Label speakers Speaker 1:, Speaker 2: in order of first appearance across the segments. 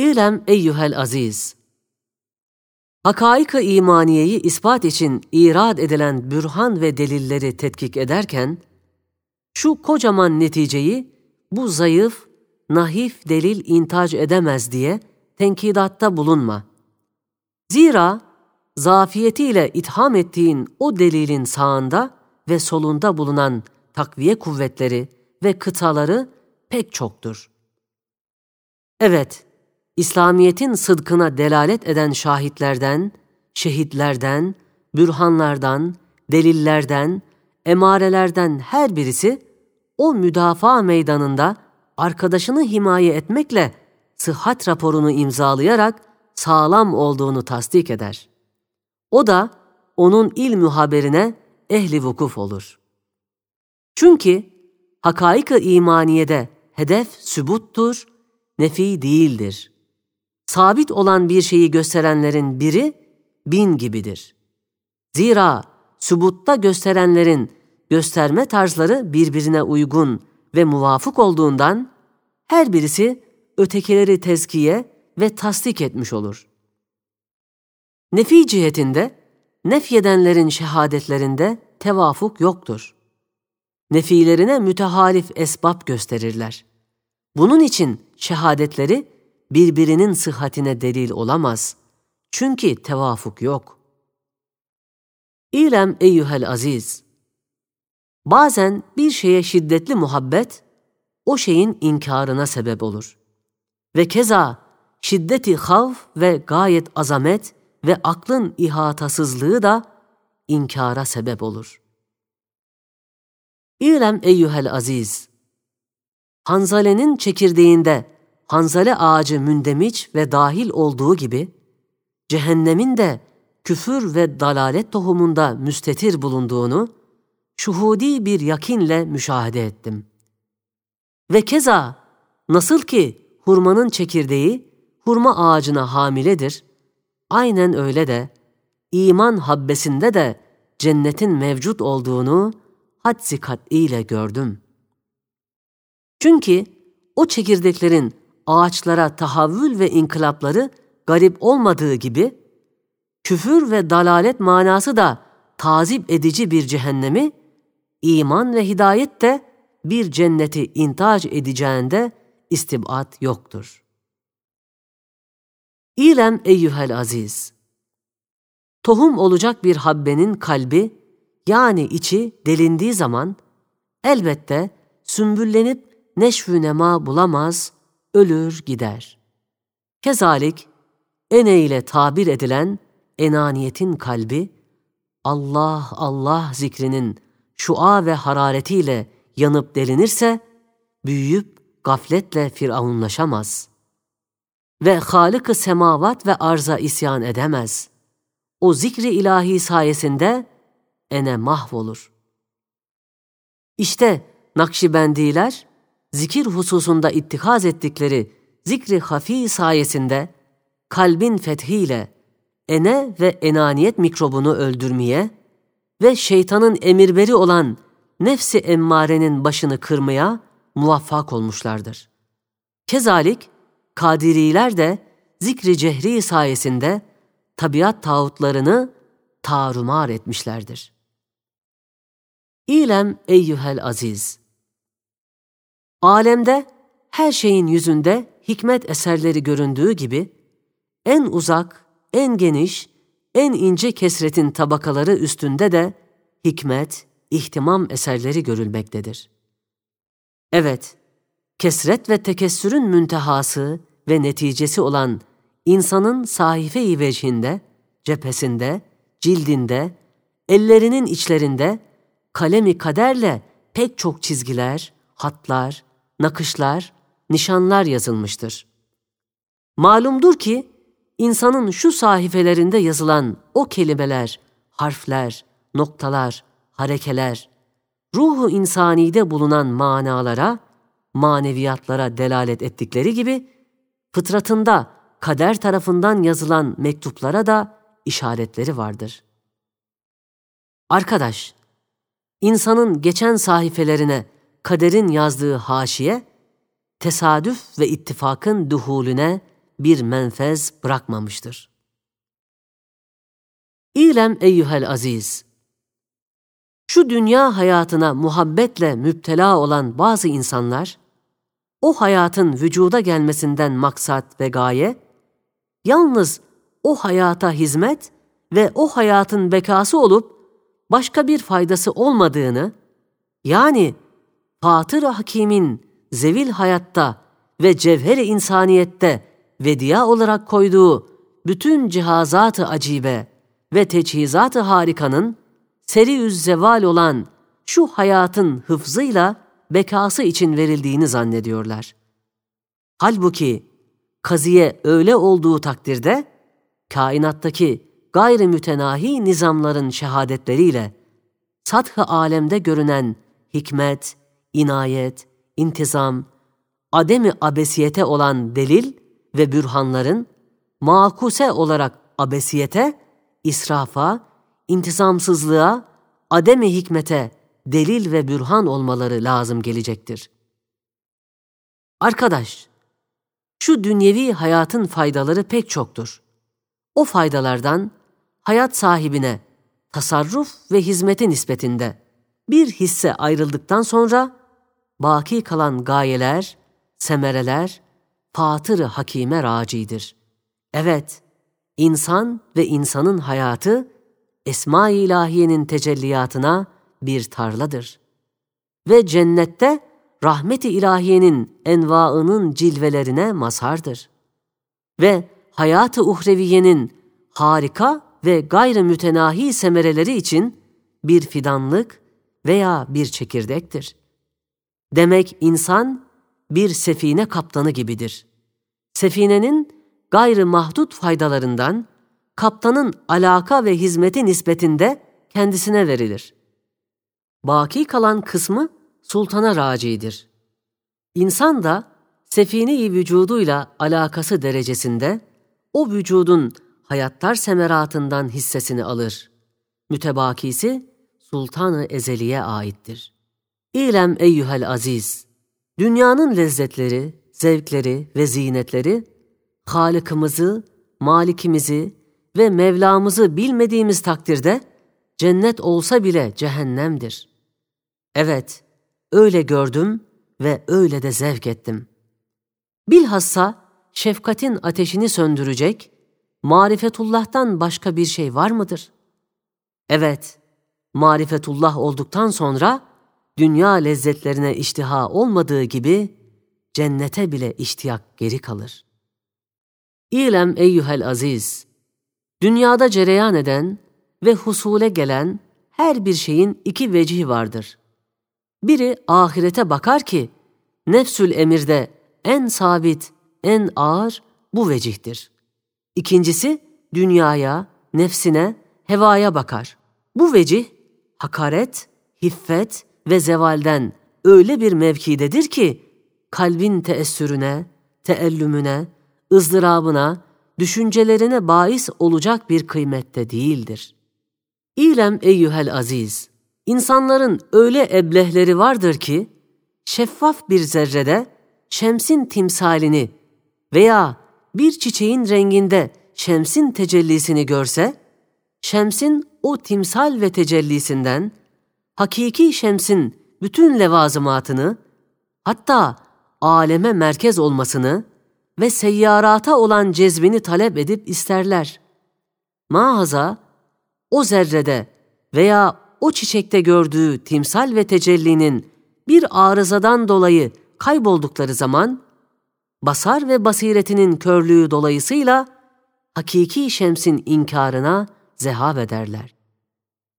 Speaker 1: İlem eyyuhel aziz. Hakaik-ı imaniyeyi ispat için irad edilen bürhan ve delilleri tetkik ederken, şu kocaman neticeyi bu zayıf, nahif delil intac edemez diye tenkidatta bulunma. Zira zafiyetiyle itham ettiğin o delilin sağında ve solunda bulunan takviye kuvvetleri ve kıtaları pek çoktur. Evet, İslamiyet'in sıdkına delalet eden şahitlerden, şehitlerden, bürhanlardan, delillerden, emarelerden her birisi o müdafaa meydanında arkadaşını himaye etmekle sıhhat raporunu imzalayarak sağlam olduğunu tasdik eder. O da onun ilm haberine ehli vukuf olur. Çünkü hakaik-ı imaniyede hedef sübuttur, nefi değildir. Sabit olan bir şeyi gösterenlerin biri bin gibidir. Zira sübutta gösterenlerin gösterme tarzları birbirine uygun ve muvafık olduğundan her birisi ötekileri tezkiye ve tasdik etmiş olur. Nefi cihetinde, nefyedenlerin şehadetlerinde tevafuk yoktur. Nefilerine mütehalif esbab gösterirler. Bunun için şehadetleri birbirinin sıhhatine delil olamaz. Çünkü tevafuk yok. İlem eyyuhel aziz. Bazen bir şeye şiddetli muhabbet, o şeyin inkarına sebep olur. Ve keza şiddeti havf ve gayet azamet ve aklın ihatasızlığı da inkara sebep olur. İlem eyyuhel aziz. Hanzalenin çekirdeğinde hanzale ağacı mündemiç ve dahil olduğu gibi, cehennemin de küfür ve dalalet tohumunda müstetir bulunduğunu, şuhudi bir yakinle müşahede ettim. Ve keza nasıl ki hurmanın çekirdeği hurma ağacına hamiledir, aynen öyle de iman habbesinde de cennetin mevcut olduğunu hadsi ile gördüm. Çünkü o çekirdeklerin ağaçlara tahavvül ve inkılapları garip olmadığı gibi, küfür ve dalalet manası da tazip edici bir cehennemi, iman ve hidayet de bir cenneti intac edeceğinde istibat yoktur. İlem eyyühel aziz. Tohum olacak bir habbenin kalbi, yani içi delindiği zaman, elbette sümbüllenip neşvü nema bulamaz, ölür gider. Kezalik, ene ile tabir edilen enaniyetin kalbi, Allah Allah zikrinin şua ve hararetiyle yanıp delinirse, büyüyüp gafletle firavunlaşamaz. Ve Halık-ı semavat ve arza isyan edemez. O zikri ilahi sayesinde ene mahvolur. İşte Nakşibendiler, zikir hususunda ittihaz ettikleri zikri hafi sayesinde kalbin fethiyle ene ve enaniyet mikrobunu öldürmeye ve şeytanın emirberi olan nefsi emmarenin başını kırmaya muvaffak olmuşlardır. Kezalik, Kadiriler de zikri cehri sayesinde tabiat tağutlarını tarumar etmişlerdir. İlem eyyühel aziz. Alemde her şeyin yüzünde hikmet eserleri göründüğü gibi, en uzak, en geniş, en ince kesretin tabakaları üstünde de hikmet, ihtimam eserleri görülmektedir. Evet, kesret ve tekessürün müntehası ve neticesi olan insanın sahife-i vecihinde, cephesinde, cildinde, ellerinin içlerinde, kalemi kaderle pek çok çizgiler, hatlar, nakışlar, nişanlar yazılmıştır. Malumdur ki, insanın şu sahifelerinde yazılan o kelimeler, harfler, noktalar, harekeler, ruhu insanide bulunan manalara, maneviyatlara delalet ettikleri gibi, fıtratında kader tarafından yazılan mektuplara da işaretleri vardır. Arkadaş, insanın geçen sahifelerine kaderin yazdığı haşiye, tesadüf ve ittifakın duhulüne bir menfez bırakmamıştır. İlem eyyuhel aziz, şu dünya hayatına muhabbetle müptela olan bazı insanlar, o hayatın vücuda gelmesinden maksat ve gaye, yalnız o hayata hizmet ve o hayatın bekası olup başka bir faydası olmadığını, yani Fatır Hakim'in zevil hayatta ve cevher-i insaniyette vediya olarak koyduğu bütün cihazat-ı acibe ve teçhizat-ı harikanın seri zeval olan şu hayatın hıfzıyla bekası için verildiğini zannediyorlar. Halbuki kaziye öyle olduğu takdirde kainattaki gayri mütenahi nizamların şehadetleriyle sath-ı alemde görünen hikmet, inayet, intizam, ademi abesiyete olan delil ve bürhanların makuse olarak abesiyete, israfa, intizamsızlığa, ademi hikmete delil ve bürhan olmaları lazım gelecektir. Arkadaş, şu dünyevi hayatın faydaları pek çoktur. O faydalardan hayat sahibine tasarruf ve hizmeti nispetinde bir hisse ayrıldıktan sonra baki kalan gayeler, semereler, fatır hakime racidir. Evet, insan ve insanın hayatı Esma-i İlahiye'nin tecelliyatına bir tarladır. Ve cennette rahmet-i ilahiyenin envaının cilvelerine mazhardır. Ve hayat-ı uhreviyenin harika ve gayrı mütenahi semereleri için bir fidanlık veya bir çekirdektir. Demek insan bir sefine kaptanı gibidir. Sefinenin gayrı mahdut faydalarından kaptanın alaka ve hizmeti nispetinde kendisine verilir. Baki kalan kısmı sultana racidir. İnsan da sefine-i vücuduyla alakası derecesinde o vücudun hayattar semeratından hissesini alır. Mütebakisi sultanı ezeliye aittir. İlem eyyühel aziz, dünyanın lezzetleri, zevkleri ve zinetleri, Halık'ımızı, Malikimizi ve Mevlamızı bilmediğimiz takdirde cennet olsa bile cehennemdir. Evet, öyle gördüm ve öyle de zevk ettim. Bilhassa şefkatin ateşini söndürecek, marifetullah'tan başka bir şey var mıdır? Evet, marifetullah olduktan sonra dünya lezzetlerine iştiha olmadığı gibi cennete bile iştiyak geri kalır. İlem eyyuhel aziz, dünyada cereyan eden ve husule gelen her bir şeyin iki vecihi vardır. Biri ahirete bakar ki, nefsül emirde en sabit, en ağır bu vecihtir. İkincisi, dünyaya, nefsine, hevaya bakar. Bu vecih, hakaret, hiffet ve zevalden öyle bir mevkidedir ki, kalbin teessürüne, teellümüne, ızdırabına, düşüncelerine bahis olacak bir kıymette değildir. İlem eyyühel aziz, insanların öyle eblehleri vardır ki, şeffaf bir zerrede şemsin timsalini veya bir çiçeğin renginde şemsin tecellisini görse, şemsin o timsal ve tecellisinden, hakiki şemsin bütün levazımatını, hatta aleme merkez olmasını ve seyyarata olan cezbini talep edip isterler. Mahaza, o zerrede veya o çiçekte gördüğü timsal ve tecellinin bir arızadan dolayı kayboldukları zaman, basar ve basiretinin körlüğü dolayısıyla hakiki şemsin inkarına zehav ederler.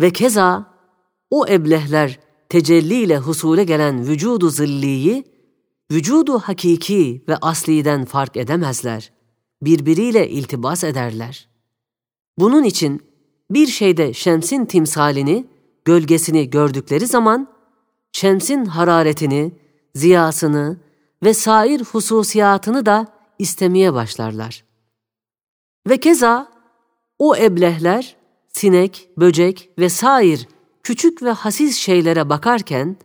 Speaker 1: Ve keza o eblehler tecelliyle husule gelen vücudu zilliyi, vücudu hakiki ve asliden fark edemezler. Birbiriyle iltibas ederler. Bunun için bir şeyde şemsin timsalini, gölgesini gördükleri zaman, şemsin hararetini, ziyasını ve sair hususiyatını da istemeye başlarlar. Ve keza o eblehler, sinek, böcek ve sair küçük ve hassiz şeylere bakarken,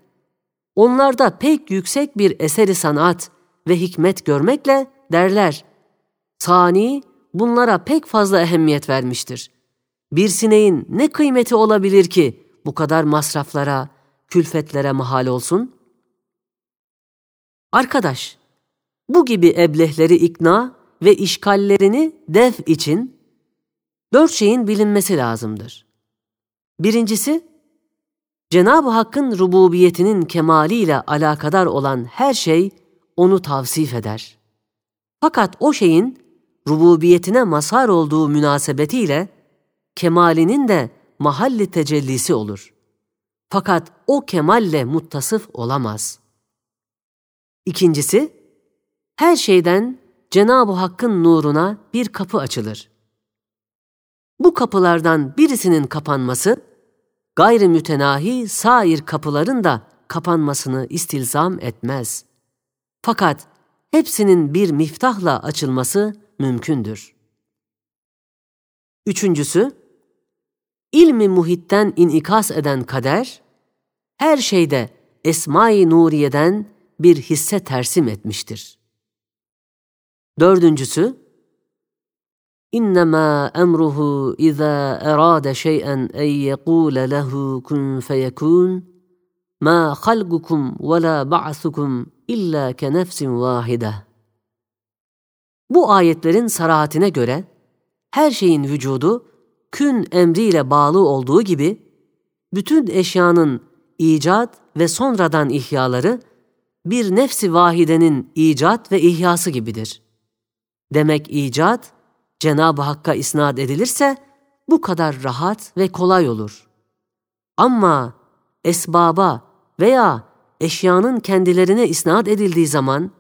Speaker 1: onlarda pek yüksek bir eseri sanat ve hikmet görmekle derler, Sani bunlara pek fazla ehemmiyet vermiştir. Bir sineğin ne kıymeti olabilir ki bu kadar masraflara, külfetlere mahal olsun? Arkadaş, bu gibi eblehleri ikna ve işgallerini def için dört şeyin bilinmesi lazımdır. Birincisi, Cenab-ı Hakk'ın rububiyetinin kemaliyle alakadar olan her şey onu tavsif eder. Fakat o şeyin rububiyetine mazhar olduğu münasebetiyle kemalinin de mahalli tecellisi olur. Fakat o kemalle muttasıf olamaz. İkincisi, her şeyden Cenab-ı Hakk'ın nuruna bir kapı açılır. Bu kapılardan birisinin kapanması, gayri mütenahi sair kapıların da kapanmasını istilzam etmez. Fakat hepsinin bir miftahla açılması mümkündür. Üçüncüsü, ilmi muhitten inikas eden kader, her şeyde Esma-i Nuriye'den bir hisse tersim etmiştir. Dördüncüsü, Emruhu izâ erâde şey'en en yekûle lehu kun feyekûn, mâ halgukum ve lâ ba'sukum illa ke nefsin vâhide. Bu ayetlerin sarahatine göre, her şeyin vücudu, kün emriyle bağlı olduğu gibi, bütün eşyanın icat ve sonradan ihyaları, bir nefsi vahidenin icat ve ihyası gibidir. Demek icat, Cenab-ı Hakk'a isnat edilirse bu kadar rahat ve kolay olur. Ama esbaba veya eşyanın kendilerine isnat edildiği zaman,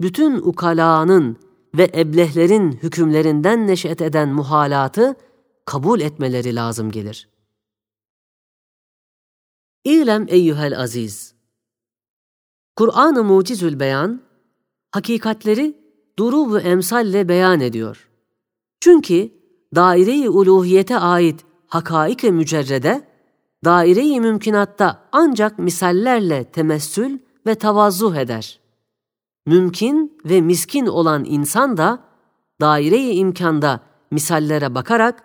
Speaker 1: bütün ukalanın ve eblehlerin hükümlerinden neşet eden muhalatı kabul etmeleri lazım gelir. İlem eyyühel aziz! Kur'an-ı Mucizül Beyan, hakikatleri duru ve emsalle beyan ediyor. Çünkü daire-i uluhiyete ait hakaik-i mücerrede, daire-i mümkinatta ancak misallerle temessül ve tavazzuh eder. Mümkün ve miskin olan insan da daire-i imkanda misallere bakarak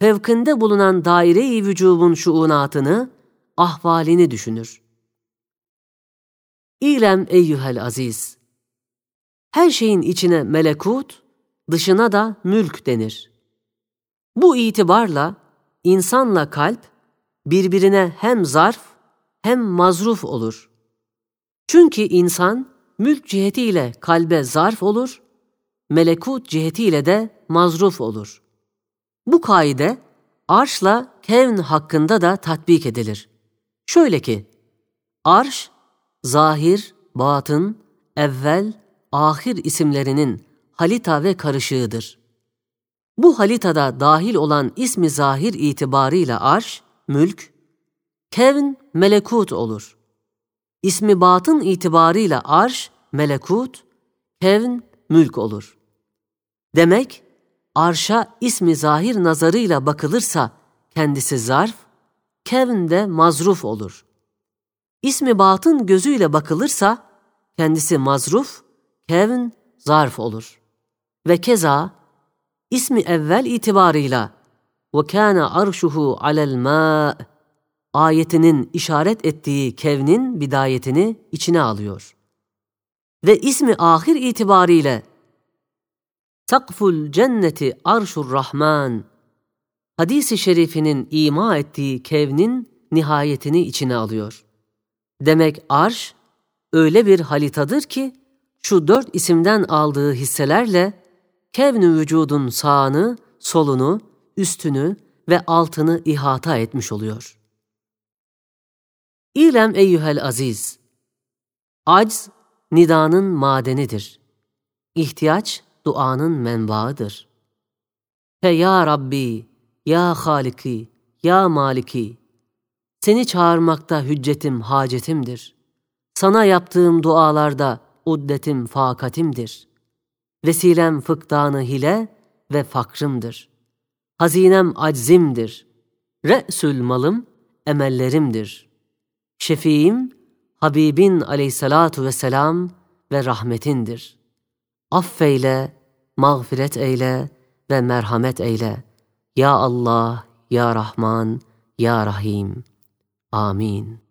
Speaker 1: fevkinde bulunan daire-i vücubun şuunatını, ahvalini düşünür. İlem eyyühel aziz! Her şeyin içine melekut, dışına da mülk denir. Bu itibarla insanla kalp birbirine hem zarf hem mazruf olur. Çünkü insan mülk cihetiyle kalbe zarf olur, melekut cihetiyle de mazruf olur. Bu kaide arşla kevn hakkında da tatbik edilir. Şöyle ki, arş, zahir, batın, evvel, ahir isimlerinin halita ve karışığıdır. Bu halitada dahil olan ismi zahir itibarıyla arş, mülk, kevn, melekut olur. İsmi batın itibarıyla arş, melekut, kevn, mülk olur. Demek, arşa ismi zahir nazarıyla bakılırsa kendisi zarf, kevn de mazruf olur. İsmi batın gözüyle bakılırsa kendisi mazruf, kevn zarf olur. Ve keza ismi evvel itibarıyla ve kana arşuhu alel ma ayetinin işaret ettiği kevnin bidayetini içine alıyor. Ve ismi ahir itibariyle takful cenneti arşur rahman hadisi şerifinin ima ettiği kevnin nihayetini içine alıyor. Demek arş öyle bir halitadır ki şu dört isimden aldığı hisselerle kevn-ü vücudun sağını, solunu, üstünü ve altını ihata etmiş oluyor. İlem eyyühel aziz, acz nidanın madenidir. İhtiyaç duanın menbaıdır. Fe ya Rabbi, ya Haliki, ya Maliki, seni çağırmakta hüccetim, hacetimdir. Sana yaptığım dualarda uddetim, fakatimdir. Vesilem fıktanı hile ve fakrımdır. Hazinem aczimdir. Re'sül malım emellerimdir. Şefiim, Habibin aleyhissalatu vesselam ve rahmetindir. Affeyle, mağfiret eyle ve merhamet eyle. Ya Allah, Ya Rahman, Ya Rahim. Amin.